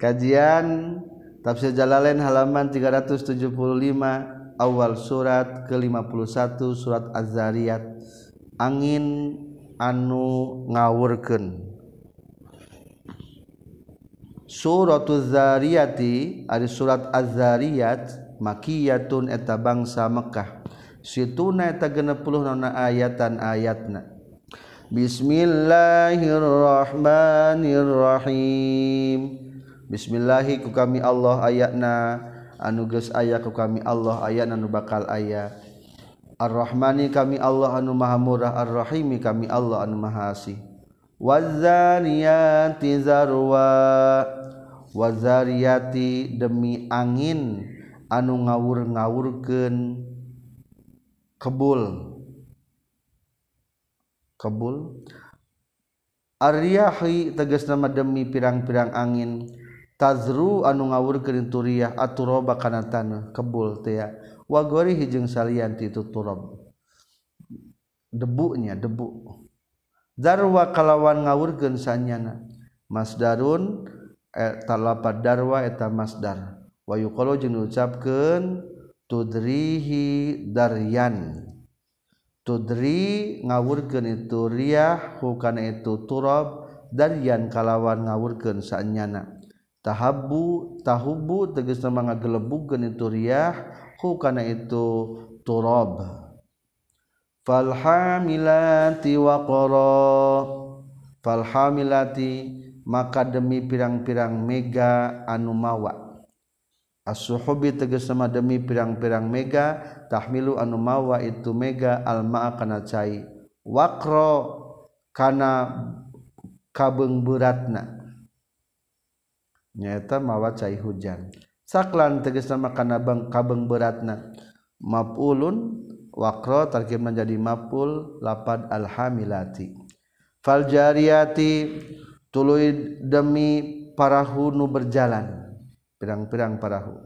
Kajian Tafsir Jalalain halaman 375 awal surat ke-51 surat Az-Zariyat. Angin anu ngawurkeun. Suratul Zariyati ari surat Az-Zariyat makiyatun eta bangsa Mekkah situna eta 60 naona ayatan ayatna. Bismillahirrahmanirrahim. Bismillahi ku kami Allah ayatna. Anuges ayah ku kami Allah ayat anu bakal ayah Ar-Rahmani kami Allah anu maha murah. Ar-Rahimi kami Allah anu maha asih. Wazariyati zarwa. Wazariyati demi angin anu ngawur-ngawurkeun kebul. Kebul? Aryahi tegas nama demi pirang-pirang angin. tazru anu ngawurkeun turiah aturoba kana tanah kebul teh wa hijeng jeung salian ti itu turab debunya debu. Darwa kalawan ngawurkeun gensanyana masdarun eta lapad darwa eta masdar. Wa yuqalu jeung ucapkeun tudrihi daryan. Tudri ngawurkeun itu riah hukana itu turab daryan kalawan ngawurkeun sanyana. Tahabu tahubu tegas nama ngagelebukeun itu riyah hu kana itu turab. Falhamilati waqara falhamilati maka demi pirang-pirang mega anu mawa. As-suhubi tegas nama demi pirang-pirang mega tahmilu anu mawa itu mega alma kana cai. Waqra kana kabeung beratna nyata mawa cai hujan. Saklan tegas nama kana bang kabeng beratna. Mapulun wakro tarkib menjadi mapul lapad alhamilati. Fal jariyati tuluy demi parahu nu berjalan. Pirang-pirang parahu.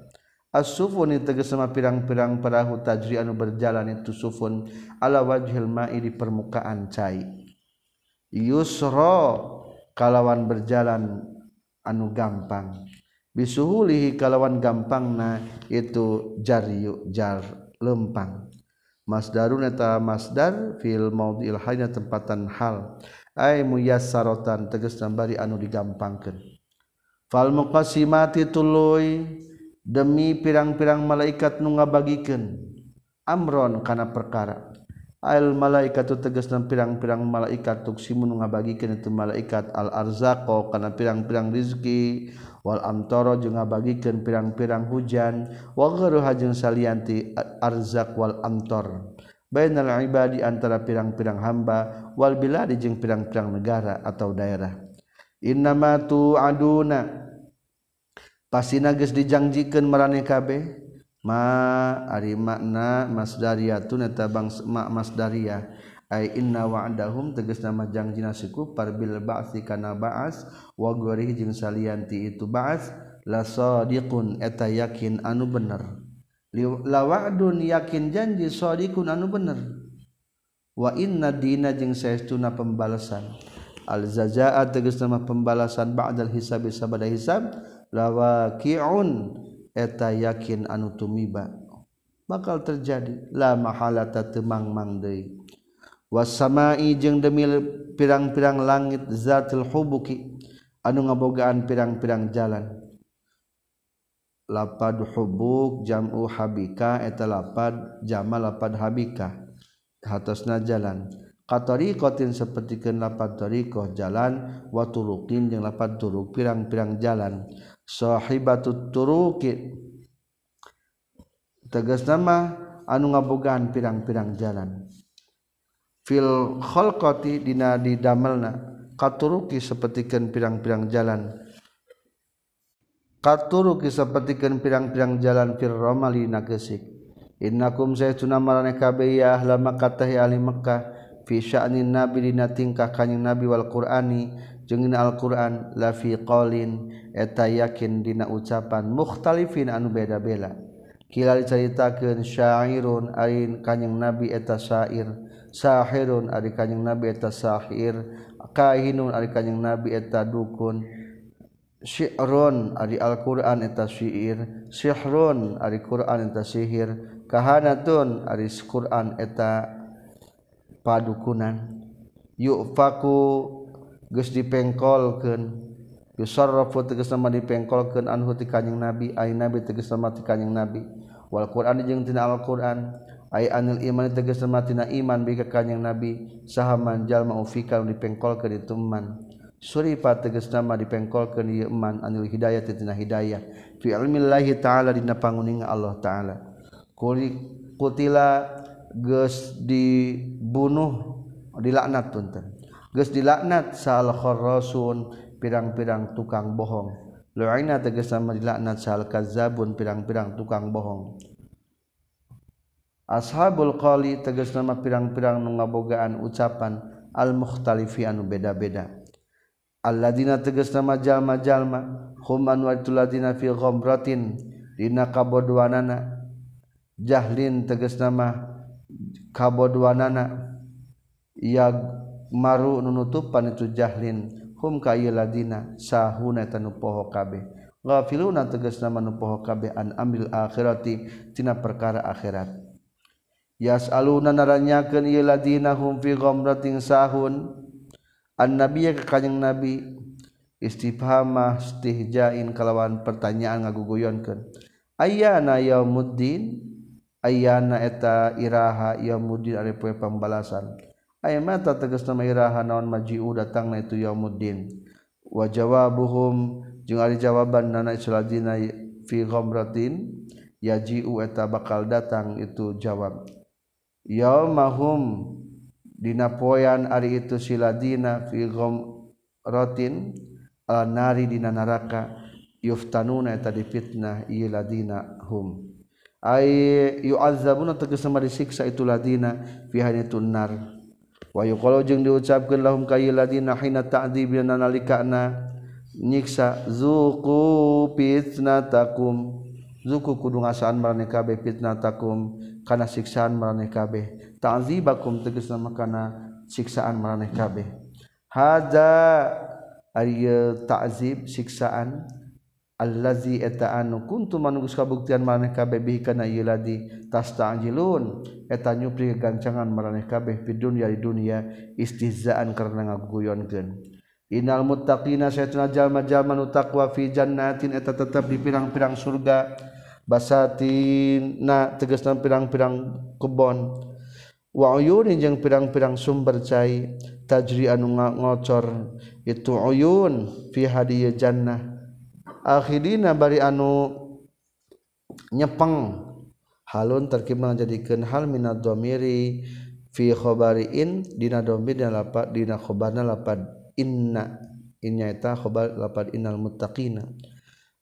As-sufun tegas sama pirang-pirang parahu tajri anu berjalan itu sufun ala wajhil ma'i di permukaan cai. Yusra kalawan berjalan anu gampang. Bisuhulihi kalawan gampang na itu jariyu jar lempang. Masdarun eta masdar fil maudil hayna tempatan hal. Ay muyassaratan tegas nambari anu digampangkeun. Fal muqassimati tuluy demi pirang-pirang malaikat nu ngabagikeun amron kana perkara. al malaikat tu tegas dan pirang-pirang malaikat. Tuksimun ngabagikan itu malaikat al arzaqo karena pirang-pirang rizki. Wal amtoro jeung ngabagikan pirang-pirang hujan. Wa ghairuha jeung salianti arzak wal amtor. Bainal ibadi antara pirang-pirang hamba wal biladi jeung pirang-pirang negara atau daerah. Innama tu aduna pasti nages dijanjikan maraneh kabeh. ma ari makna masdariyatun eta bangsa ma masdariyah ay inna wa'dahum tegas nama jangjina siku parbil ba'si kana ba'as wa gori jeung salianti itu ba'as la sadiqun eta yakin anu bener. La wa'dun yakin janji sadiqun anu bener. Wa inna dina jeung saestuna pembalasan. Al jazaa tegas nama pembalasan ba'dal hisabi sabada hisab lawaqi'un eta yakin anu tumiba. Bakal terjadi. La mahalata temang mangdei wasamai jeung demi pirang-pirang langit zatil hubuki anu ngabogaan pirang-pirang jalan. Lapad hubuk jamu habika eta lapad jama lapad habika. Hatosna jalan. Katorikotin sapertikeun lapad tariqah jalan wa turuqin jeung lapad turuk pirang-pirang jalan. sohibatu turuki tegas nama anu ngabogaan pirang-pirang jalan. Fil khalqati dina didamelna. Katuruki sapertikeun pirang-pirang jalan. Katuruki sapertikeun pirang-pirang jalan fil ramali nagesik. Innakum saytuna marane kabeh ya ahli makkah ahli makkah. Fi sya'nin nabi dina tingkah kanjing nabi wal qur'ani. jeung Alquran lafi qolin eta yakin dina ucapan mukhtalifin anu beda-beda. Kila diceritakeun syairun arin kanjing nabi eta syair sahirun ari kanjing nabi eta sahir kahinun ari kanjing nabi eta dukun syi'run ari Alquran eta syair sihrun ari Quran eta sihir kahanatun ari Quran eta padukunan. Yufaku geus dipengkolkeun. Yusarrafu tegas nama dipengkolkeun anhu ti kanjing nabi ai nabi tegas nama ti kanjing nabi. Wal qur'an jeung tina al qur'an ay anil iman tegas nama tina iman bi ka kanjing nabi. Sahaman jalma ufika dipengkolkeun itu man surifa tegas nama dipengkolkeun ieu iman anil hidayah tina hidayah. Fi ilmillahi ta'ala dina panguninga Allah ta'ala. Kuli kutila geus dibunuh dilaknat punten geus dilaknat sal kharrasun pirang-pirang tukang bohong. Lu'ina tegasna dilaknat sal kazzabun pirang-pirang tukang bohong. Ashabul qali tegas nama pirang-pirang nu ngabogaan ucapan al mukhtalifi anu beda-beda. Alladzina tegas nama jalma-jalma hum an ladina fi ghamratin dina kabodwanana. Jahlin tegas nama kabodwanana. Ya maru nunutupan itu jahlin. Hum kayu ladina sahuna tanu poho kabeh. Ghafiluna tegas nama nu poho kabeh an amil akhirati tina perkara akhirat. Yasaluna naranyakeun ieu ladina hum fi ghamratin sahun. An nabiyya ka kanjing nabi istifhamah istihja'in kalawan pertanyaan ngaguguyonkeun ayyana yaumuddin ayyana eta iraha yaumuddin ari poe pembalasan aya mata tegas nama Iraha naon maji datang na itu muddin wajawa buhum jawaban nanadina firotin yajieta bakal datang itu jawab. Ya mahum Dinapoyan ari itu siladina fiom rotin nari dina naraka yuftanuna eta difitnah ieu ladina hum. Ay yu'azzabuna tegas sama disiksa itu ladina fi itu nar Wahyu kalau jeung diucapkan lahum kayiladina hina ta'dibina nalikana nyiksa zuku fitnatakum. Zuku kudu ngasaan maraneh kabeh fitnatakum. Kana siksaan maraneh kabeh. Ta'zibakum tegasna makana siksaan maraneh kabeh. Hada ari ta'zib siksaan. allazi eta anu kuntu manunggus kabuktian maneh kabeh bihi kana ieu ladi tasta'jilun eta nyupri gancangan maraneh kabeh di dunya di dunia istihzaan karena ngaguyonkeun Innal muttaqina saytuna jalma-jalma nu taqwa fi jannatin eta tetep di pirang-pirang surga. Basatina tegasna pirang-pirang kebon. Wa uyunin jeung pirang-pirang sumber cai tajri anu ngocor itu uyun fi hadiya jannah. akhidina bari anu nyepeng. Halun terkim jadikan hal minad domiri fi khobariin dina domir dan lapat dina khobarna lapat inna innya eta khobar lapat innal muttaqina.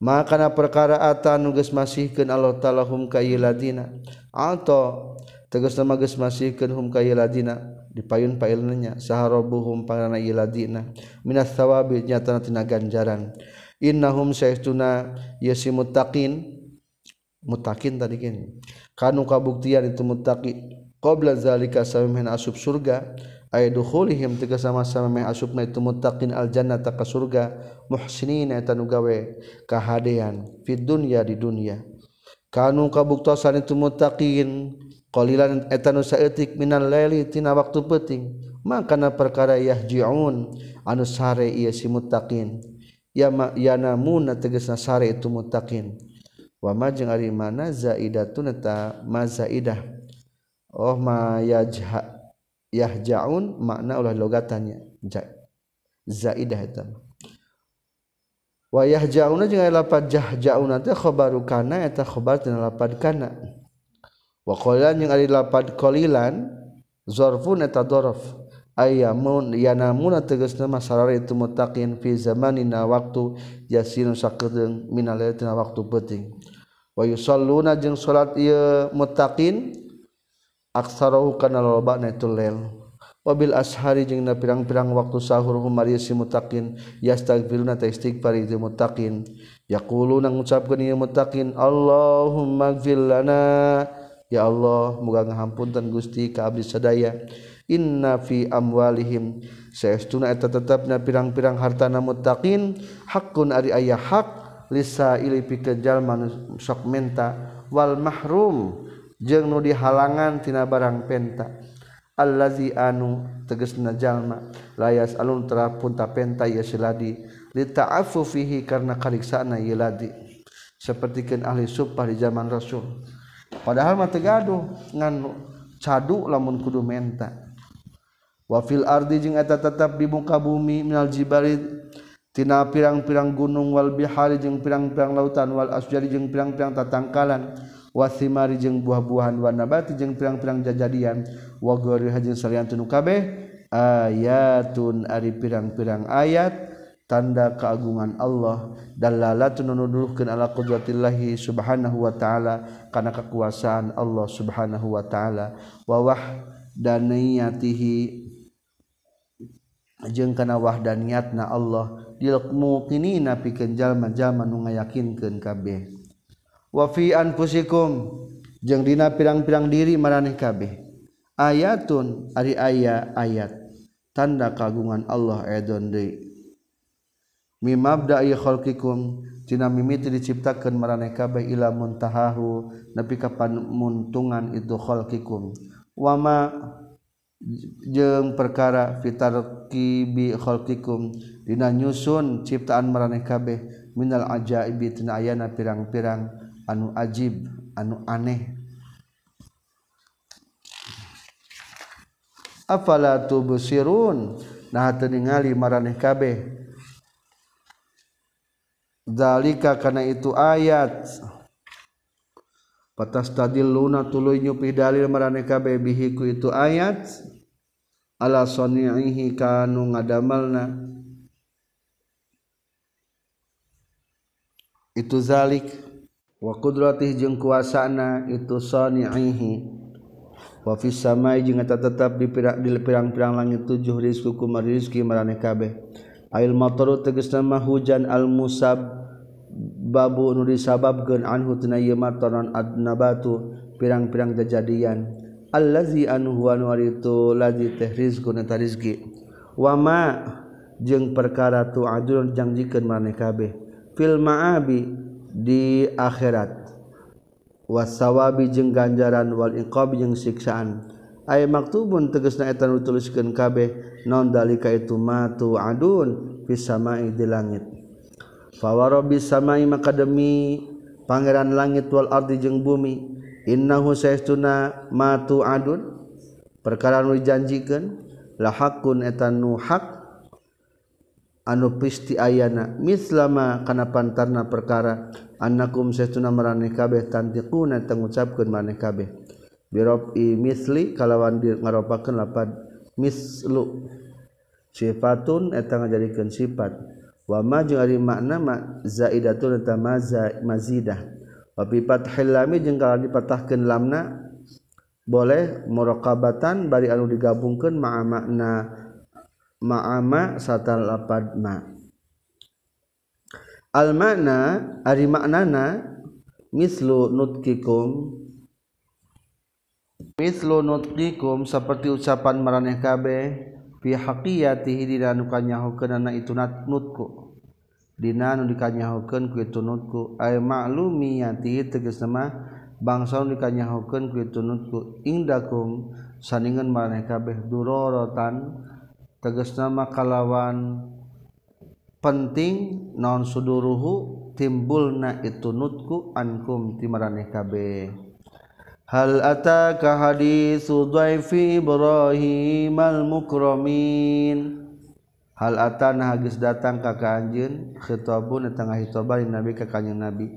Makana perkara ata nugas masihkeun Allah taala hum kayiladina atau tegas nama geus masihkeun hum ka kayiladina dipayun pailna nya saharobuhum pangarana iladina minas thawabi nyata tina ganjaran. Innahum sayytuna yasi muttaqin muttaqin tadi kan. Kanu kabuktian itu muttaqi. Qabla zalika samemeh asup surga. Ay dukhulihim tegas sama-sama meh asupna itu muttaqin al jannata ka surga. Muhsinin eta nu gawe kahadean fid dunya di dunia kanu kabuktosan itu muttaqin. Qalilan eta nu saeutik minal laili tina waktu peuting. Makana perkara yahjiun. Anu sare ieu si muttaqin yama yanamuna tegesna sare itu mutakin wa ma jeung ari mana zaidatun ta mazaidah oh ma yajha yahjaun makna ulah logatannya zaidah eta wa yahjauna jeung ari lapad jahjauna teh khabaru kana eta khabar tina lapad kana. Wa qalilan jeung ari lapad qalilan zarfun eta dzarf ayamun yanamuna tegasna masarar itu mutakin fi zamanina waktu yasinu sakedeung minal tina waktu penting. Wa yusalluna jeung salat ieu mutakin aksarahu kana lolobana itu lel. Wabil ashari jeung na pirang-pirang waktu sahur humari si mutakin yastaghfiruna ta istighfar itu mutakin. Yaquluna ngucapkeun ieu mutakin Allahumma gfir lana. Ya Allah muga ngahampunten Gusti ka abdi sadaya. inna fi amwalihim. Saestuna eta tetepna pirang-pirang hartana muttaqin hakun ari aya hak lisa ili jalma sok menta. Wal mahrum. Jeung nu dihalangan tina barang penta. Allazi anu tegesna jalma. Layas alun terapun ta penta ya siladi lita'afu fihi karena kariksana yiladi sapertikeun ahli supah di zaman rasul. Padahal mah teu gaduh ngan cadu lamun kudu menta. Wafil ardi jeung eta tetap di muka bumi minal jibali tina pirang-pirang gunung wal bihari jeung pirang-pirang lautan wal asjari jeung pirang-pirang tatangkalan wasimari jeung buah-buahan wa nabati jeung pirang-pirang jajadian wa ghairi jeung saliantun kabeh ayatun ari pirang-pirang ayat tanda keagungan Allah dalalatun nuduhkeun ala qudratillahi subhanahu wa ta'ala kana kekuasaan Allah subhanahu wa ta'ala wa wahdaniyatihi jeung kana wahda niatna Allah dilmu kini na pikeun jalma-jalma nu ngayakinkeun kabeh. Wa fi anfusikum jeung dina pirang-pirang diri maraneh kabeh. Ayatun ari aya ayat tanda kagungan Allah edon deui. Mimabda'i khalqikum tina mimiti diciptakeun maraneh kabeh ila muntahahu nepi ka panuntungan itu khalqikum. Wama jeng perkara fitarkibiholkikum Dina nyusun ciptaan meraneh kabeh. Minal ajaibi tina ayana pirang-pirang. Anu ajib anu aneh. Afala tubsirun? Nah teu ningali maraneh kabeh. Zalika kana itu ayat. patas tadil luna tuluy nyupi dalil marane kabeh bihi ku itu ayat. Ala sonihi kanu ngadamalna. Itu zalik. Wa qudratih jeung kuasana itu sonihi wa fis samai jeung eta tetep di pirang-pirang langit tujuh rizku kumar rizki marane kabeh ail mataru tegasna hujan al musab babu nu disababkeun anhu tina ieu mataron adnabatu pirang-pirang kejadian. Allazi anu huwa nuritu lazi teh rizqun eta rizqi. Wa ma jeung perkara tu ajrun jangjikeun maneh kabeh. Fil ma'abi di akhirat. Wasawabi jeung ganjaran wal iqab jeung siksaan. Ay maktubun tegasna eta nu tuliskeun kabeh naon dalika itu ma tu adun fis sama'i di langit. fawaro samai maka demi pangeran langit wal ardi jeung bumi innahu saestuna matu adun perkara nu dijanjikeun la hakun eta nu hak. Anu pisti ayana mislama kana pantarna perkara annakum saestuna maraneh kabeh tantiquna tengucapkeun maneh kabeh. Birobi misli kalawan ngaropakeun lapad mislu. Sifatun eta ngajadikeun sifat. wama jeung ari makna ma zaidatun ta mazidah wa bi fathil lam jeung kalau dipatahkeun lamna boleh muraqabatan bari anu digabungkeun ma'a makna ma'ama sarta lapad ma. Al makna ari maknana mislu nutkikum mislu nutkikum seperti ucapan maraneh kabeh fi haqiyatihi dina nu kanyahokeunana itu nutku Dina nu dikanyahukeun ku tunutku. Ay ma'lumiyati tegas nama bangsa nu dikanyahukeun ku tunutku. Indakum saningan maneh kabeh durorotan tegas nama kalawan penting non suduruhu timbulna itunutku ankum timaraneh kabeh. Hal ataka hadithu dhaifi Ibrahim al-mukramin hal atana hagis datang ka kaanjeun khitabun tengah hitoban nabi ka kanjeng nabi.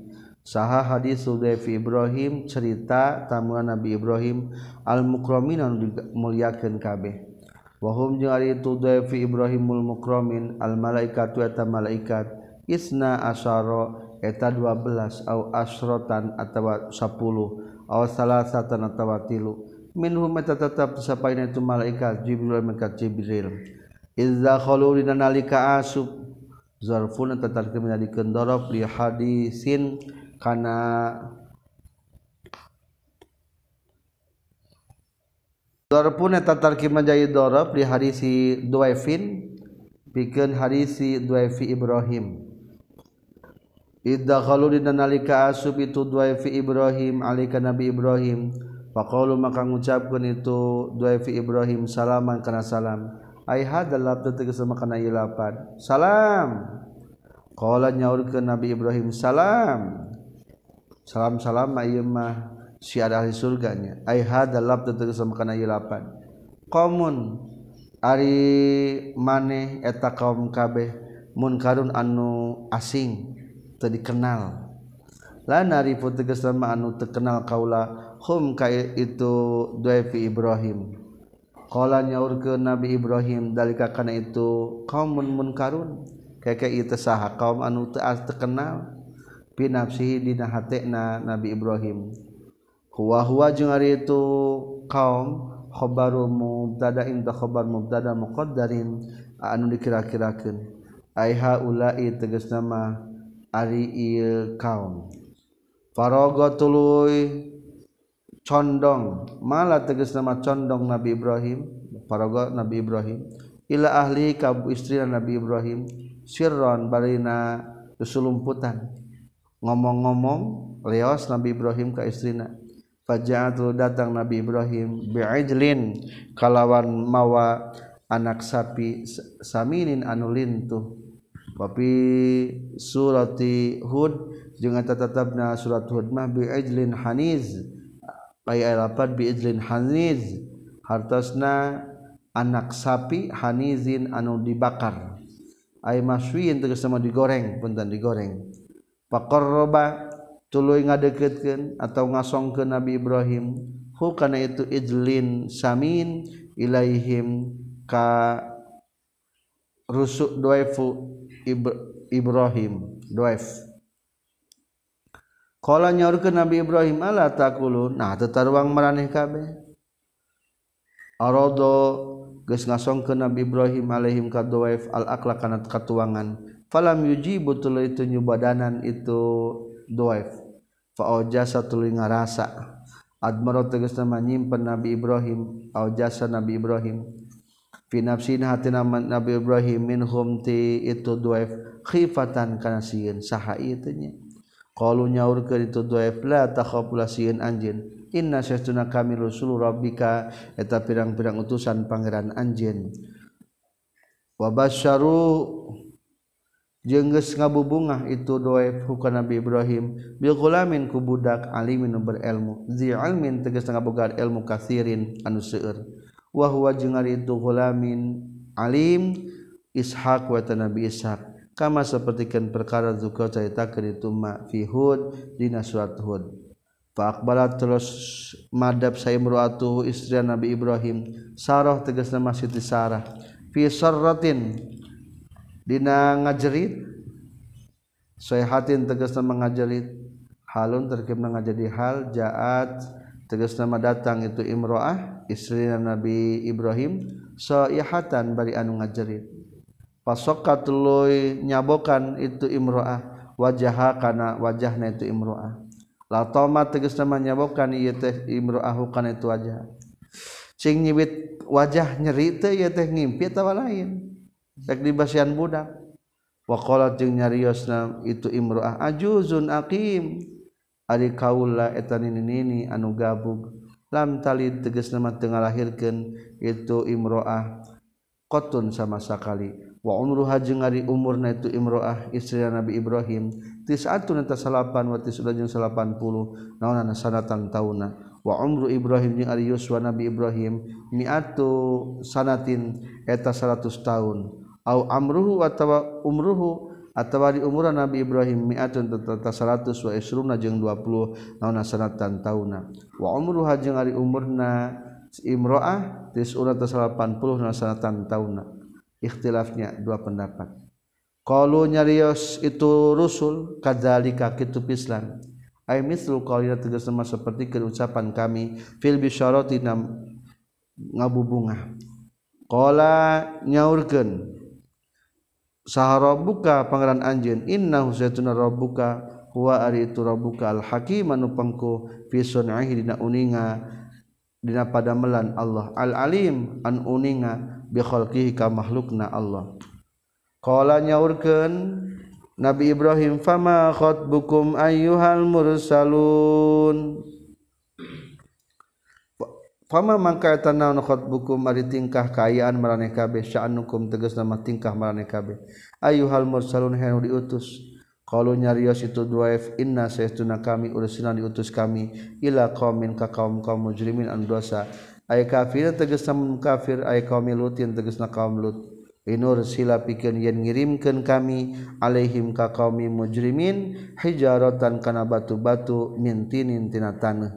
Saha hadis Dzaifi Ibrahim cerita tamuan Nabi Ibrahim al mukromin anu dimuliakeun kabeh. Wahum jeung ari itu fi Ibrahimul mukromin al-malaikat eta malaikat isna asyara eta 12 au asrotan atawa 10 au salasatan atawa 3 minhum eta tetap sapaina itu malaikat Jibril malaikat Jibril. Nalika asub. Zarfun tetap menjadi kendorok li hadisin kana pun tatarki menjadi dorob di harisi duaifin bikin harisi duaifi Ibrahim. Idza kalau dina nalika asub itu duaifi Ibrahim alika Nabi Ibrahim. Faqalu maka ngucapkeun itu duaifi Ibrahim salaman kana salam lapan salam. Kalau nyaur ke Nabi Ibrahim salam. Salam salam mah si ada ahli surganya. Ay hada labda tegas makana ilapan qamun ari maneh eta kaum kabeh munkarun anu asing teu dikenal. La narifu tegas sama anu terkenal kaula hum ka itu duefi ibrahim. Kala nyaur ke Nabi Ibrahim dalika kana itu kaum munkarun. Keke itu saha kaum anu teu terkenal pinafsihi dina hatena Nabi Ibrahim. Huwa huwa jeung ari itu kaum khabaru mubtada inda khabar mubtada muqaddarin anu dikira-kirakeun. Ai haula'i tegas nama ari ieu kaum. Farogo tuluy condong. Malah tegas nama condong Nabi Ibrahim paraga Nabi Ibrahim. Ila ahli kabu istri Nabi Ibrahim sirron barina kesulumputan. Ngomong-ngomong leos Nabi Ibrahim ke istrina. Fajaatul datang Nabi Ibrahim bi'ijlin kalawan mawa anak sapi saminin anu lintuh. Tapi surati hud jeung tatatabna surat hud mah bi'ijlin haniz. lapat biizlin Haniz hartosna anak sapi Hanizin anu dibakar. Ay maswiin tegas sama digoreng punten digoreng. Pakorroba tuluy ngadeketkeun atau ngasongkeun Nabi Ibrahim hu kana itu izlin samin ilaihim ka rusuk doefu Ibrahim doef Kala nyaur ke Nabi Ibrahim ala takulun nah tetar uang meraneh kabeh. Arodo geus ngasong ke Nabi Ibrahim alaihim ka doef al akla kana katuangan. Falam yujibu tuluy itu nyubadanan itu doef fa jasa tuluy ngarasa. Admaro tegas nama nyimpen Nabi Ibrahim au jasa Nabi Ibrahim. Fi nafsina hatina Nabi Ibrahim minhum ti itu doef khifatan kana sieun saha ieu teh kalau nyaur ke itu doef la takhafulasiin anjen. inna syaituna kami rasul rabbika eta pirang-pirang utusan pangeran anjen. wa basyaru jeung geus ngabubungah itu doef hukana nabi Ibrahim bil gulamin ku budak alimin berilmu zi almin tegas ngabogaan ilmu katsirin anu seueur wa huwa jeung ari itu gulamin alim Ishaq wa nabi Ishaq kama sapertikeun perkara zuka caritakeun itu ma fi Hud dina surat Hud. Fa aqbalat terus madab saimruatuhu istri Nabi Ibrahim. Sarah tegasna Siti Sarah. Fi sarratin Dina ngajerit. Tegas nama ngajerit. Halun terkib na ngajadi hal jaat. Tegas nama datang itu imro'ah istri Nabi Ibrahim. Sayhatan bari anu ngajerit pasoka tuluy nyabokan itu imroah wajah kana wajahna itu imroah. La toma tegas nama nyabokan ieu teh imroah kana itu wajah. Cing nyibit wajah nyeri teh ieu teh ngimpi atawa lain. Rek dibasian budak. Wakola cing nyariosna itu imroah ajuzun aqim ari kaula eta nini anu gabug. Lam talid tegas nama tengah lahirkan itu imroah. Kotun sama sekali wa umruha jeung ari umurna itu imroah istri Nabi Ibrahim. Tis'atun eta salapan wa tis'un jeung 80 naonana sanatan tauna? Wa umru Ibrahim jeung ari Yuswa Nabi Ibrahim mi'atu sanatin eta 100 tahun au amruhu atawa umruhu atawa di umuran Nabi Ibrahim mi'atun tata 100 wa isruna jeung 20 naonna sanatan tauna? Wa umruha jeung ari umurna imro'ah tis'una 80 naonna sanatan tauna? Ikhtilafnya dua pendapat. Qalu nyarios itu rusul kadzalika kitu pislan. Ay mislu qaulina tegas seperti ucapan kami fil bisyarati ngabubungah qala nyaurkeun sahbuka Pangeran Anj inna hubuka itu al Hakim manupangku uninga dina padamelan Allah al-alim an uninga bi khalqihi ka makhlukna Allah. Qala nyaurkeun Nabi Ibrahim fama khatbukum ayyuhal mursalun? Fama mangka eta naon khatbukum? Ari tingkah kaayaan maraneh kabeh sya'anukum tegas nama tingkah maraneh kabeh. Ayyuhal mursalun hanu diutus. kalau nyarios itu duaif inna saytuna kami ursina diutus kami ila qaumin ka kaum kaum mujrimin an dosa. Ay kafir tegasna kafir ay kaum lutin tegasna kaum lut. Inur sila pikeun yen ngirimkeun kami alaihim ka kaum mujrimin hijaratan kana batu-batu mintinin tina tanah.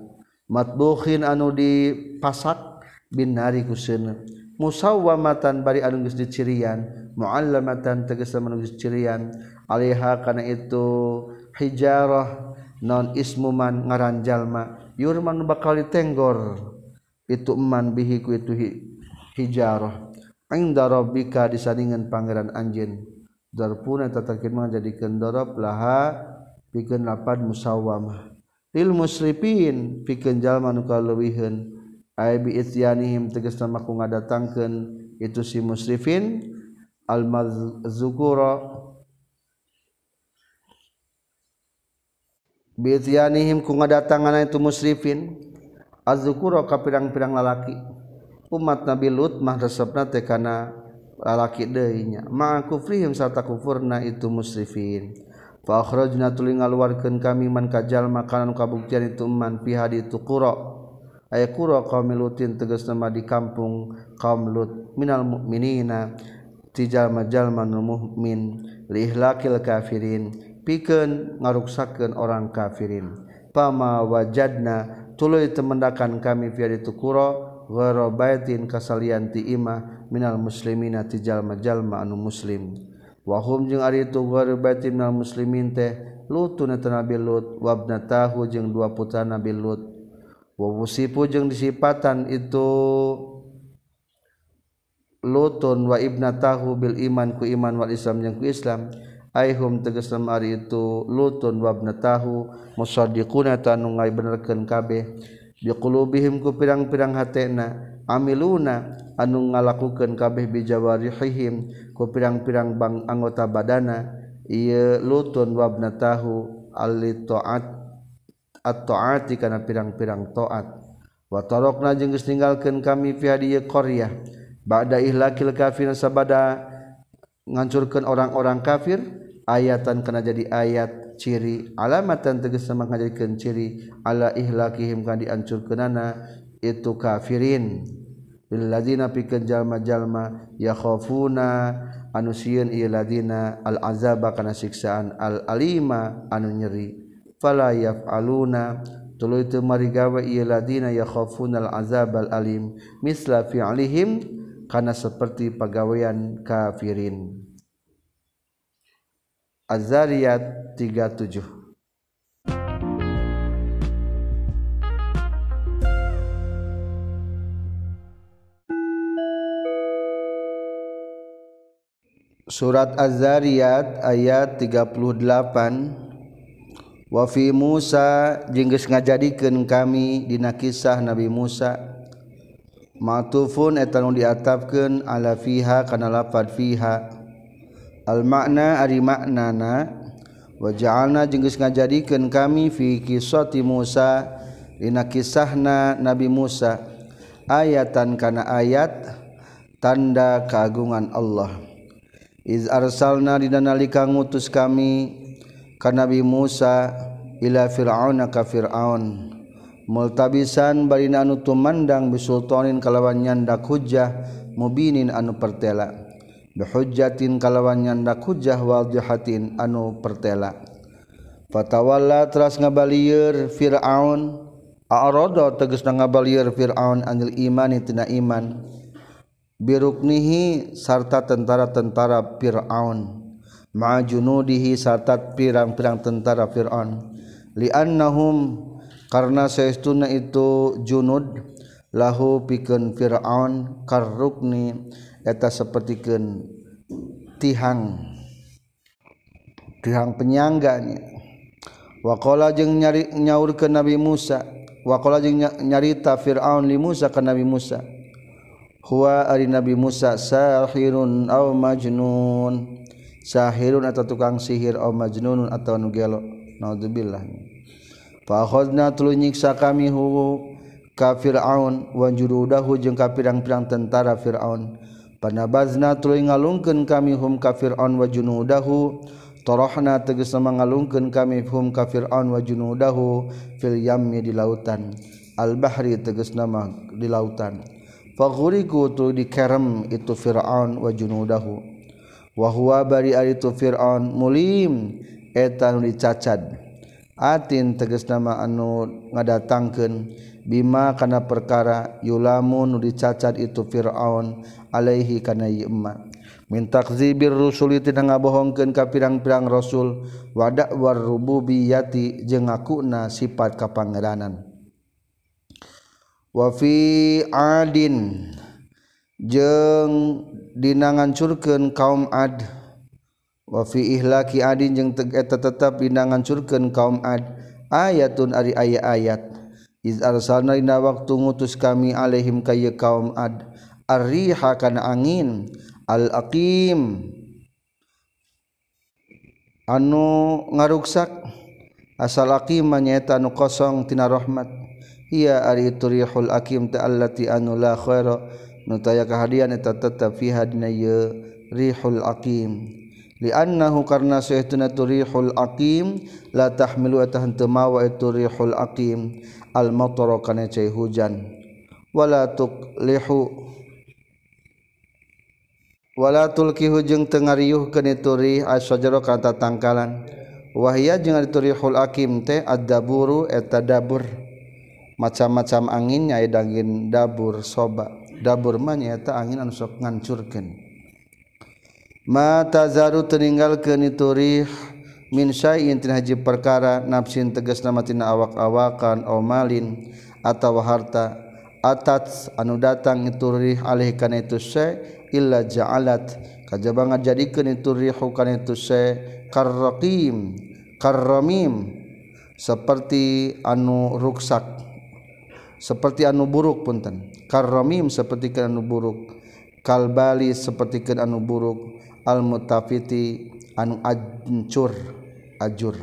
Matbukhin anu dipasak bin nari kuseuneuh musawwamatan bari anu geus dicirian muallamatan tegasna anu geus cirian alaiha kana itu hijarah non ismuman ngaran jalma yurman bakal ditenggor. Itu eman bihi ku itu hijarah. Inda rabbika disandingan pangeran anjeun. Darpuna tatakin mah jadikeun darab laha pikeun lapad musawwamah. Lil musrifin pikeun jalma nu kaleuwiheun biyanihim teges nama ku ngadatangkan itu si musrifin. Almazukura biyanihim ku ngadatangan itu musrifin. Azukura ka pirang-pirang lalaki. Umat Nabi Lut mah resepna teh kana lalaki deui ma kufrihim sarta kufurna itu musrifin. Fa akhrajna tuli ngaluarkeun kami man kajal makanan kabuktian itu man fi hadi tuqura aya qura qaumil lutin tegas nama di kampung kaum lut minal mukminina ti jalma-jalma mu'min li kafirin pikeun ngaruksakeun orang kafirin. Pama wajadna tuluy temendakan kami fi itu qura ghara baitin kasalian ti imah minal muslimina tijallma-jalma anu muslim. Wahum jeung ari itu ghara baitin minal muslimin teh lutun nabi lut wabnatahu jeung dua putra nabi lut. wawusipu jeung disipatan itu lutun wa ibna tahu bil iman ku iman wal islam jeung ku islam. Aihum tegas ari itu lutun wa ibnatahu musaddiquna tanu ngaibenerkeun kabeh. Biqulubihim ku pirang-pirang hatena amiluna anu ngalakukeun kabeh bijawarihihim ku pirang-pirang bang anggota badana. Ieu lutun wa ibnatahu al taat at-taati kana pirang-pirang taat. Wa tarokna jeung geus ninggalkeun kami fi hadiye qaryah. Ba'da ihlakil kafirin sabada ngancurkeun orang-orang kafir ayatan kana jadi ayat ciri alamatan tegas sama ngajadikeun ciri ala ihlakihim kana diancurkeunana itu kafirin. Bil ladzina pikeun jalma-jalma yakhafuna anu sieun ieu ladzina al azaba kana siksaan al alima anu nyeri. Fala yaf'aluna. Tuluy teu mari gawe ieu ladina yakhafuna al azab al alim misla fi'lihim kana seperti pagawean kafirin. Az-Zariyat 37 Surat Az-Zariyat ayat 38 wafi Musa jengges ngajadikan kami dina kisah Nabi Musa. Matufun eta nu diatapkeun ala fiha kana lafad fiha. Al makna ari maknana wa ja'alna jeung geus ngajadikeun kami fi kisati Musa dina kisahna Nabi Musa. Ayatan kana ayat tanda keagungan Allah. Iz arsalna dina nalika ngutus kami kan Nabi Musa ila Firaun ka Firaun. Multabisan barina anu tumandang bisultanin kalawan nyandak hujah mubinin anu pertela. Hujatin kalawan nyandak hujah wal jahatin anu pertela. Fatawala teras ngabalieur Firaun. A'rada tegasna ngabalieur Firaun anil iman tina iman. Biruknihi sarta tentara-tentara Firaun ma'junudihi sarta pirang-pirang tentara Firaun. Li'annahum karena saestuna itu junud lahu pikeun Firaun karrukni eta sapertikeun tihang. Tihang penyangganya waqala jeung nyari nyaurkeun Nabi Musa. Wakola nyarita Firaun li Musa ke Nabi Musa. Huwa ari Nabi Musa sahirun aw majnun sahirun atau tukang sihir atau majnunun atau nu gelo. Naudzubillah fa akhadna tulu nyiksa kami hu ka fir'aun wa jurudahu jeung ka pirang-pirang tentara fir'aun. Panabazna tuluy ngalungkeun kami hum ka fir'aun wa junudahu. Tarahna tegas mangalungkeun kami hum ka fir'aun wa junudahu fil yammi di lautan. Al bahri tegas nama di lautan. Faghuriku tu dikerem itu fir'aun wa junudahu. wahwa bari tu Fir'aun mulim etan dicacad. Atin teges nama anu ngadatangkeun bima kana perkara yulamun nu dicacad itu Fir'aun alaihi kana ieu emma. Min takzibir rusuli ngabohongkeun ka pirang-pirang rasul wa war rububiyati jeung ngakuna sifat kapangeranan wa fi adin jeung dina ngancurkeun kaum ad. Wa fi ihlaki adin jeung eta tetep dina ngancurkeun kaum ad. Ayatun ari aya ayat. Iz arsalna dina waktu ngutus kami alaihim ka kaum ad. Arriha kana angin. Al aqim anu ngaruksak asal aqim manyaeta anu kosong tina rahmat. Ia ari turihul aqim ta allati anu la khaira nutaya kehadian eta tetap fi hadna rihul aqim. Liannahu karna sayyiduna turihul aqim la tahmilu eta henteu mawa itu rihul aqim. Al matara kana cai hujan. Wala tuqlihu wala tulkihu jeung teu ngariuhkeun itu rih asjara kana tangkalan wahia jeung itu rihul aqim teh ad-daburu eta dabur. Macam-macam anginnya dangin dabur soba. dapur manyaeta angin anu sok ngancurkeun. Mata zaru terninggal ke niturih min syai'in tina haji perkara nafsin tegas nama tina awak-awakan omalin atau harta atats anu datang niturih alih kana itu syai' illa ja'alat. Kajaba ngajadikeun niturih kana itu syai' karraqim karramim seperti anu ruksak seperti anu buruk punten. karromim seperti ke anu buruk kalbali seperti ke anu buruk al mutafiti anu ancur ajur.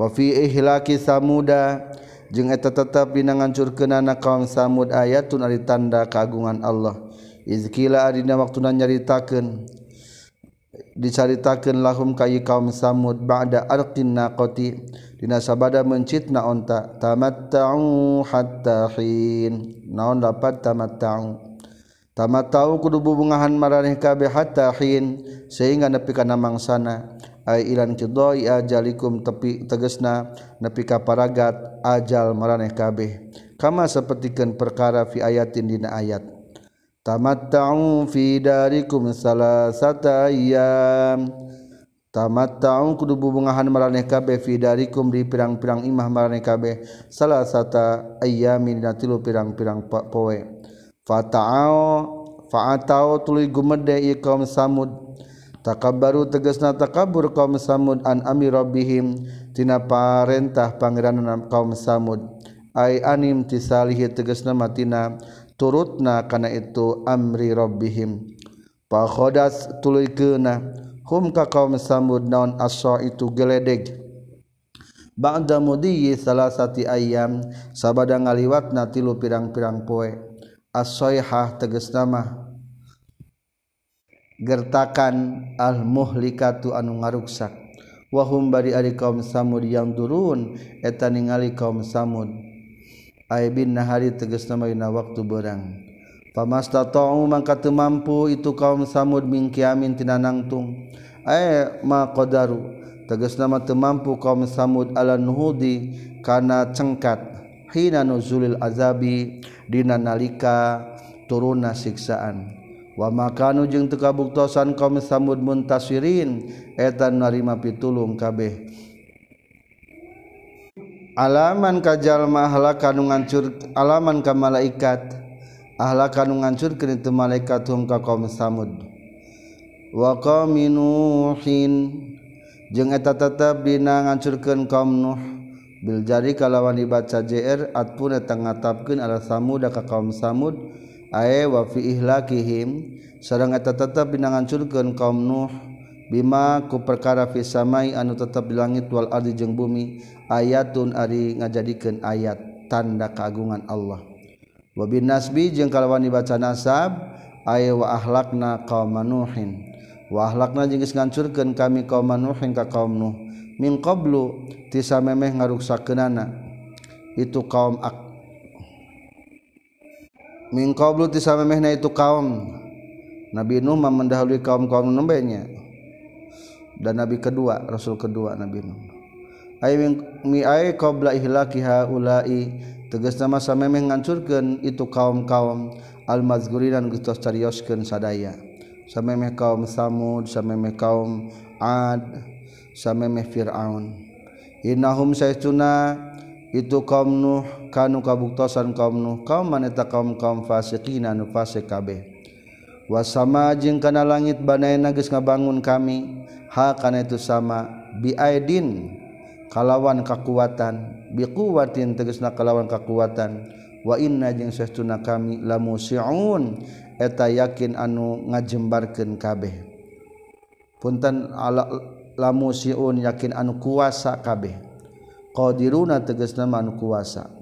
Wa fi ihlaki samuda jeung eta tetep dina ngancurkeunana kaum samud ayatun ari tanda kagungan Allah. Izkila adina waktuna nyaritakeun dicaritakeun lahum kayi kaum samud ba'da arqin naqati dina sabada mencitna onta tamatta'u hatta hin. Naon dapat tamatta'u? Tamatta'u kudu bubungahan maraneh kabeh hatta hin sehingga nepi kana mangsana ay ilan qidai ajalikum tepi tegesna nepi ka paragat ajal maraneh kabeh. Kama sapertikeun perkara fi ayatin dina ayat. Tamatta'u fi darikum salasata ayyam tamat taun kudu bubungahan maraneh kabeh fi darikum di pirang-pirang imah maraneh kabeh. Salah sata ayyamin dina tilu pirang-pirang poe. Fata'au fa'atau tuluy gumede ieu kaum samud. Takabbaru tegasna takabur kaum samud an ami rabbihim tina parentah pangeranna kaum samud. Ai anim tisalihi tegasna matina turutna kana itu amri rabbihim. Fa khodas tuluy keunah hum ka kaum samud naon aso itu geledeg? Ba'da mudiyi salasati ayam sabada ngaliwatna tilu pirang-pirang poe. As-soihah tegas nama. Gertakan al-muhlikatu anu ngaruksak. Wahum bari ari kaum samud yang turun eta ningali kaum samud. Ay bin nahari tegas nama dina waktu berang. pamastata'u mangka teu mampu itu kaum samud min kiamin tina nangtung ae ma qadaru. Tegasna mah teu mampu kaum samud ala nuhudi kana cengkat. Hina nuzulil azabi dina nalika turunna siksaan. Wa makanu jeung teu kabuktosan kaum samud muntasirin eta narima pitulung kabeh. Alaman kajalma halaka nu ngancur alaman ka malaikat ahla kanu ke teu malaikat hum ka kaum samud. Wa qaumi jeung eta tetep dina ngancurkeun kaum nuh. Bil jari kalawan dibaca jr atpun eta ngatapkeun ala samud ka kaum samud. Ae wa fi ihlakihim. Sareng eta tetep dina ngancurkeun kaum nuh. Bima ku perkara fi samai anu tetep di langit wal ardi jeung bumi. Ayatun ari ngajadikeun ayat tanda keagungan Allah. Wa bin nasbi jeung kalawan dibaca nasab aye wa ahlakna kaum Nuhin. Wa ahlakna jeung geus ngancurkeun kami kaum Nuhin ka kaum Nuh. Min qablu tisa memeh ngaruksakeunana. Itu kaum ak min qablu tisa memehna itu kaum Nabi Nuh mendahului kaum-kaum nembenya dan nabi kedua rasul kedua Nabi Nuh. Ay mi ay qabla ihlaki haula'i tegas nama samemeh ngancurkan itu kaum-kaum al-mazguri dan gestos carioskeun sadaya. Samemeh kaum samud samemeh kaum ad samemeh fir'aun. Innahum saytuna itu kaum nuh kanu kabuktosan kaum nuh kaum maneta kaum kaum fasiqina nu fasik kabeh. Wasama jeung kana langit banaena geus ngabangun kami ha kana itu sama biaidin kalawan kakuatan. biquwatin tegesna kalawan kekuatan wa inna jeung sesuna kami lamusiun. Eta yakin anu ngajembarkeun kabeh. Punten ala lamusiun yakin anu kuasa kabeh. Qadiruna tegesna anu kuasa.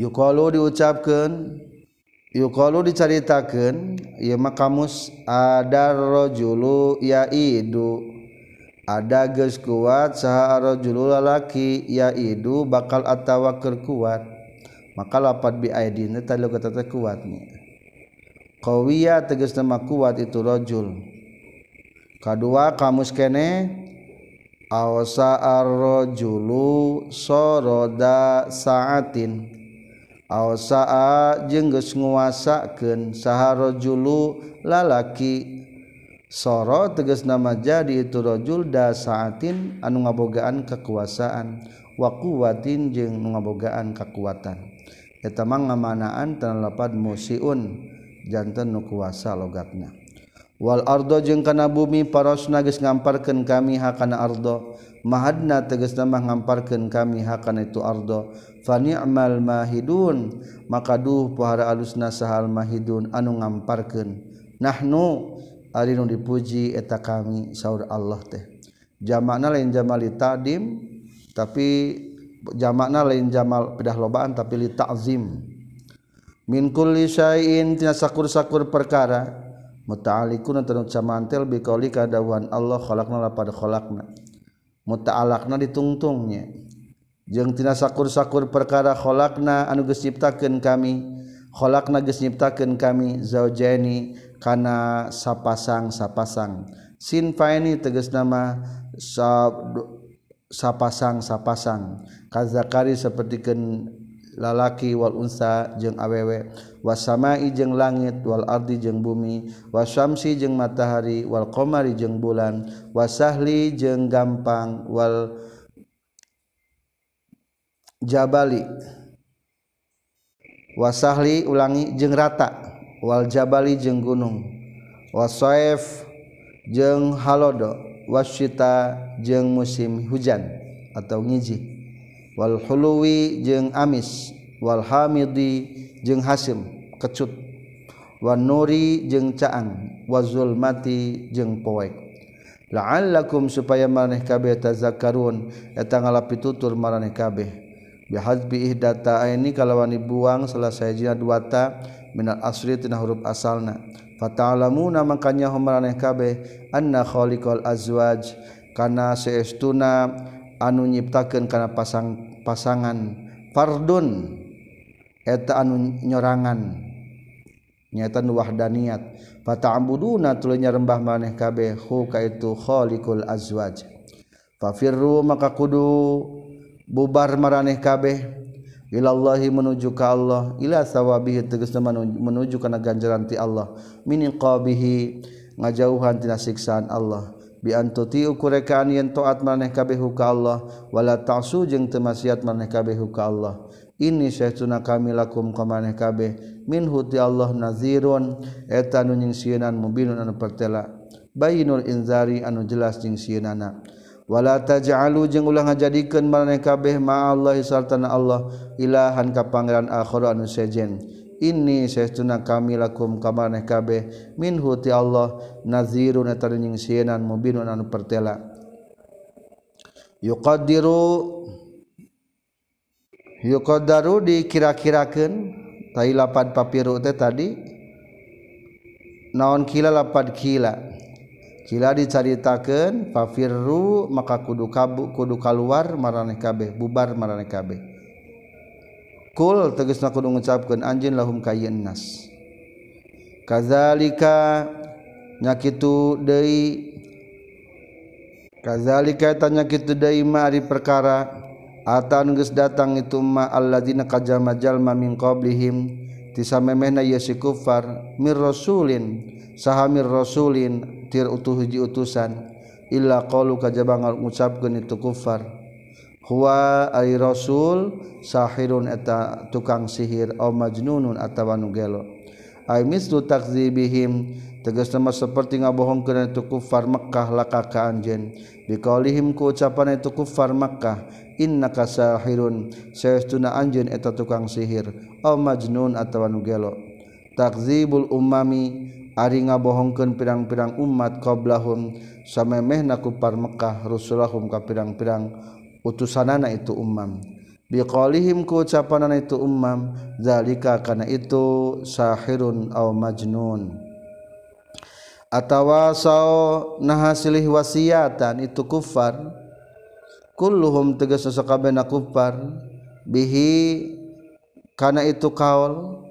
Yuqalu diucapkeun yuqalu dicaritakeun ieu mah kamus adarrajulu yaidu. ada geus kuat saha rajulul lalaki yaidu bakal atawa keur kuat. Maka lapat bi aidin kuatnya lu kata kuat qawiya nama kuat itu rajul. Kedua kamus kene awsa ar-rajulu soroda sa'atin. Awsa jeung geus nguasakeun saha rajulu lalaki. soro teges nama jadi itu rojul da saatin anu ngabogaan kekuasaan wa wakuwatin jeung ngabogaan kekuatan eta mah ngamanaan tana lapad musiun janten nu kuasa logatna wal ardo jeung kana bumi parosna geus ngamparkeun kami hakana ardo. Mahadna tegas nama ngamparkeun kami hakana itu ardo. Fa ni'mal mahidun maka duh pohara alusna sahal mahidun anu ngamparkeun. Nahnu Ari nu dipuji eta kami saur Allah teh. Jamakna lain jamal li tadim tapi jamakna lain jamal pedah lobaan tapi li ta'zim. Min kulli syai'in tina sakur-sakur perkara muta'alikun tanu samantel bi qauli kadawan Allah khalaqna la pada khalaqna. Muta'alakna ditungtungnya. Jeung tina sakur-sakur perkara khalaqna anu geus ciptakeun kami kholak nages nyiptakan kami zaujaini kana sapasang sapasang. Sinfaini tegas nama sa sapasang sapasang. Kazakari sapertikeun lalaki wal unsa jeung awewe. Wasamai jeung langit wal ardi jeung bumi. Wasamsi jeung matahari wal komari jeung bulan. Wasahli jeung gampang wal jabali. wasahli ulangi jeung rata wal jabali jeung gunung wasoef jeung halodo wasyita jeung musim hujan atau ngiji wal huluwi jeung amis wal hamidi jeung hasim kecut wan nuri jeung caang wazul mati jeung poek. La'allakum supaya maneh kabeh tazakarun eta ngalapitutur maraneh kabeh. bihazbi ihdata ini kalawan dibuang selesai jina dua ta minal asri tina huruf asalna. Fata'lamuna makanya humaraneh kabeh anna khaliqal azwaj kana seestuna anu nyiptakeun kana pasang pasangan fardun. Eta anu nyorangan. Nyaitan wahdaniyat fata'buduna tulunya rembah maneh kabeh hu ka itu khaliqul azwaj. Fafirru maka kudu bubar maraneh kabeh. Ilallahi menuju ka Allah. Ila sawabihi tegasna menuju kana ganjaran ti Allah. Min qabihi ngajauhan tina siksaan Allah. Bi antuti ukurekaan yen taat maneh kabeh ka Allah. Wala ta'su jeung teu maksiat maneh kabeh ka Allah. Ini syaituna kami lakum ka maneh kabeh. Min ti Allah nazirun. Eta nu nyingsieunan mubinun anu pertela. Bayinul inzari anu jelas jeung wala taj'alu jeung ulah ngajadikeun maraneh kabeh ma Allah sartana Allah ilahan ka pangeran akhir anu sejen. Ini saestuna kami lakum ka maraneh kabeh minhu ti Allah nazirun eta nyingsieunan mubinun anu pertela. Yuqaddiru yuqaddaru dikira-kirakeun tai lapan papiru teh tadi naon kila lapan kila. Cila dicaritakan Fafirru maka kudu kabu kudu keluar maraneh kabeh bubar maraneh kabeh. Kul tegasna kudu ngucapkeun anjin lahum kayeun nas. Kazalika nyakitu deui Kazalika tanya kitu deui ma ari perkara atan geus datang itu ma alladzina kajama jalma min qablihim tisa memehna ieu kufar mir rasulin sahamir rasulin tir utuh hiji utusan illa qalu kajaba ngucapkeun itu kufar. Huwa ari rasul sahirun eta tukang sihir au majnunun atawa nu gelo. Ai mislu takzibihim tegas nama seperti ngabohongkeun itu kufar Mekkah laka ka anjen biqaulihim ku ucapan itu kufar Mekkah inna kasahirun saestuna anjeun eta tukang sihir. Au majnun atawa nu gelo takzibul ummami ari ngabohongkeun pirang-pirang umat qablahum samemehna ku par Mekah rusulahum ka pirang-pirang utusanana itu ummam. Biqaulihim ku ucapanana itu ummam zalika kana itu sahirun au majnun. Atawa saw nahasilih wasiatan itu kufar kulluhum tegas sakabehna kufar bihi karena itu kaul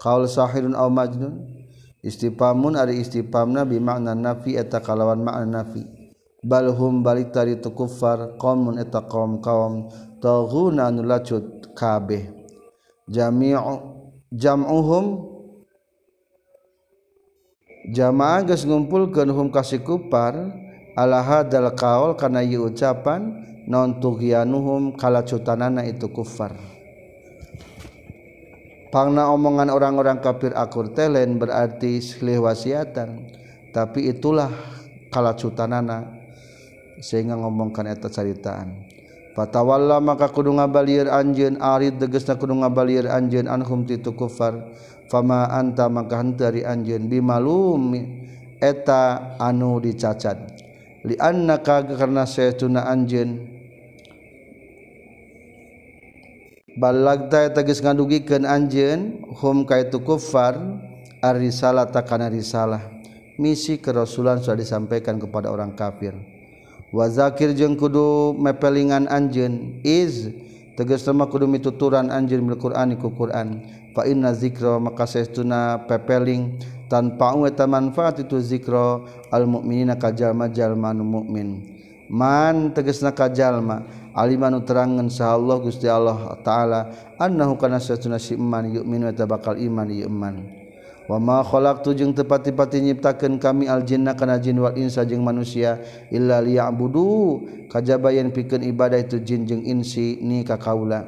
kaul sahirun aw majnun. Istipamun ari istipamna bi makna nafi eta kalawan makna nafi. Balhum balik tari tu kufar qaumun eta qaum kaum taghuna anu lacut kabeh. Jami'u jam'uhum jamaah geus ngumpulkeun hum kasih kufar alahadal kaol karena ieu ucapan non tughyanuhum kalacutanana itu kufar. Pangna omongan orang-orang kafir akur teh lain berarti silih wasiatan tapi itulah kalacutanana. Sehingga ngomongkan eta caritaan. Fatawalla maka kudu ngabalir anjeun arid tegasna kudu ngabalir anjeun anhum ti kufar. Fama anta maka henteu ari anjeun. Bimalum eta anu dicacat. lianna kaga karena saya tuna anjen balagta tagis ngandugikeun anjeun hum ka itu kufar arisalah takana risalah. Misi kerasulan sudah disampaikan kepada orang kafir. Wa zakir jeung kudu mepelingan anjeun iz teges nama kudu mituturan anjir mil Qur'an ku Qur'an. Fa inna zikra maka saestuna pepeling. Tanpa eta manfaat itu zikra al mukminina ka jalma-jalma mukmin man tegesna ka jalma alimanu terangan sa Allah Gusti Allah taala annahu kana satuna si iman yu'minu eta bakal iman iman wa ma khalaqtu jeung tepati-pati nyiptakeun kami al jinna kana jin wal insa jeung manusia illa liya'budu. Kajaba yen pikeun ibadah itu jin jeung insi ni ka kaula.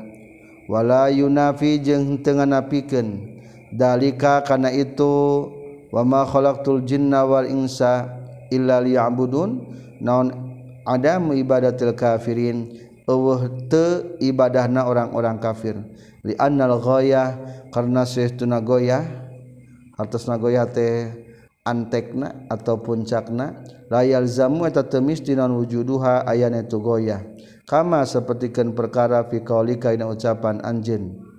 Wala yunafi jeung teu nganapikeun dalika kana itu wa ma khalaqtul jinna wal insa illa liya'budun. Naon adam ibadatil kafirin? Ibadah na orang-orang kafir. Dinalgoyah karena segoyah atas nagoya teh antekna atau puncakna layal zamu eta temis dina wujuduha ayana tu goya kama sapertikeun perkara fi qaulika dina ucapan anjeun.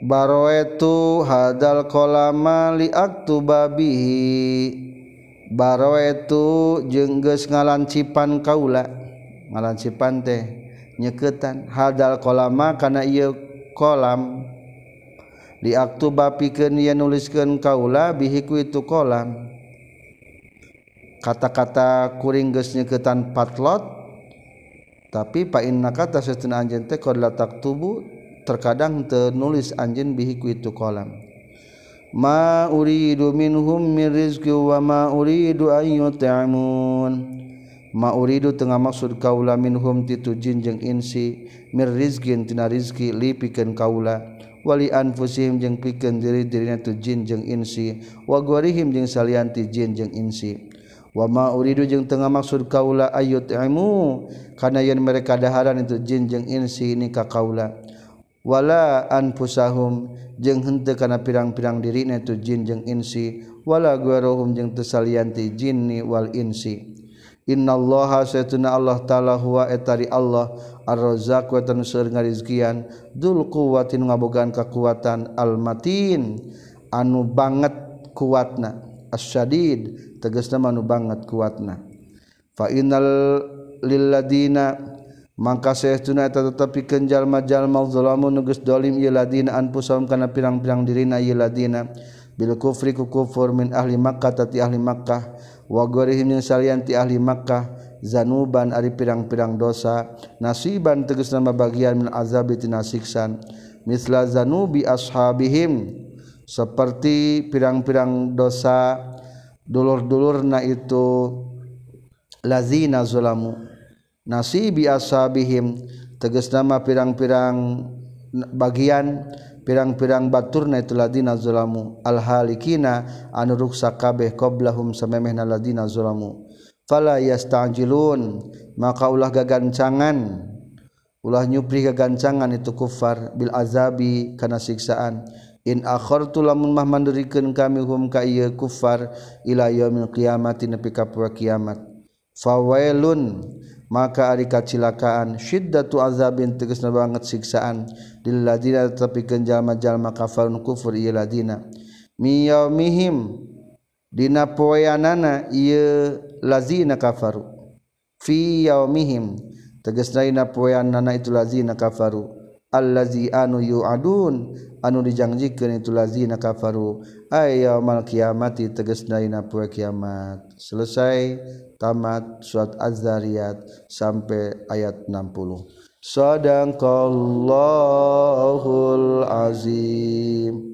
Baroetu hadal kolama liaktu babihi. Baroetu jengges ngalancipan kaula. Ngalancipan teh nyeketan hadal kolama karena ia kolam. diaktu bapikeun yen nuliskeun kaula bihiku itu kolam. Kata-kata kuring geus nyeukeutan patlot tapi fa inna kata sesuna anjeun teh qad taktubu terkadang tenulis anjeun bihiku itu kolam. Ma uridu minhum min rizqi wa ma uridu an yut'imun. Ma uridu tengah maksud kaula minhum titu jin jeung insi mir rizqin tina rizqi lipikeun kaula. walian fusihim jeung pikeun diri dirina tu jin jeung insi wa gwarihim jeung salianti jin jeung insi. Wa ma uridu jeung tengah maksud kaula ayut ilmu kana yen mereka daharan itu jin jeung insi ini ka kaula. Wala anfusahum jeung henteu kana pirang-pirang dirina itu jin jeung insi wala gwarahum jeung tesalianti jinni wal insi. Innallaha saytuna Allah ta'ala huwa etari Allah ar-razzaq wa tanusur ngarizkian dul quwwatin ngabogaan kekuatan al-matin anu banget kuatna asyadid tegasna anu banget kuatna. Fa innal lilladina mangka saytuna eta tetapi kenjal majal mazlamu nugus dolim ieu ladina anfusahum kana pirang-pirang dirina ieu ladina bil kufri ku kufur min ahli makkah tati ahli makkah wa gorihim yang salianti ahli Makkah zanuban ari pirang-pirang dosa nasiban tegas nama bagian min azabi tina siksan misla zanubi ashabihim seperti pirang-pirang dosa dulur-dulur na itu lazina zulamu. Nasi biasa bihim teges nama pirang-pirang bagian pirang-pirang baturna itu ladina zulamu. Alhalikina anu ruksa kabeh qoblahum samemehna ladina zulamu. Fala yasta'jilun maka ulah gagancangan. Ulah nyupri gagancangan itu kufar bil azabi kana siksaan. In akhartu lamun mah mandirikeun kami hum ka ieu kufar ila yaumil qiyamati nepi ka kiamat. fawailun maka ari kacilakaan syiddatu azabin tegasna banget siksaan. Lil ladina tapi kenjal-jalma kafarun kufur ieu ladina. Mi yaumihim dina poeanana ieu lazina kafaru. Fi yaumihim tegasna dina poeanana itu lazina kafaru. Allazi anu yuadun anu dijangjikeun itu lazina kafaru. ayyamal kiamati tegas dina poe kiamat. Selesai tamat surat az-zariyat sampai ayat 60 sadaqallahul azim.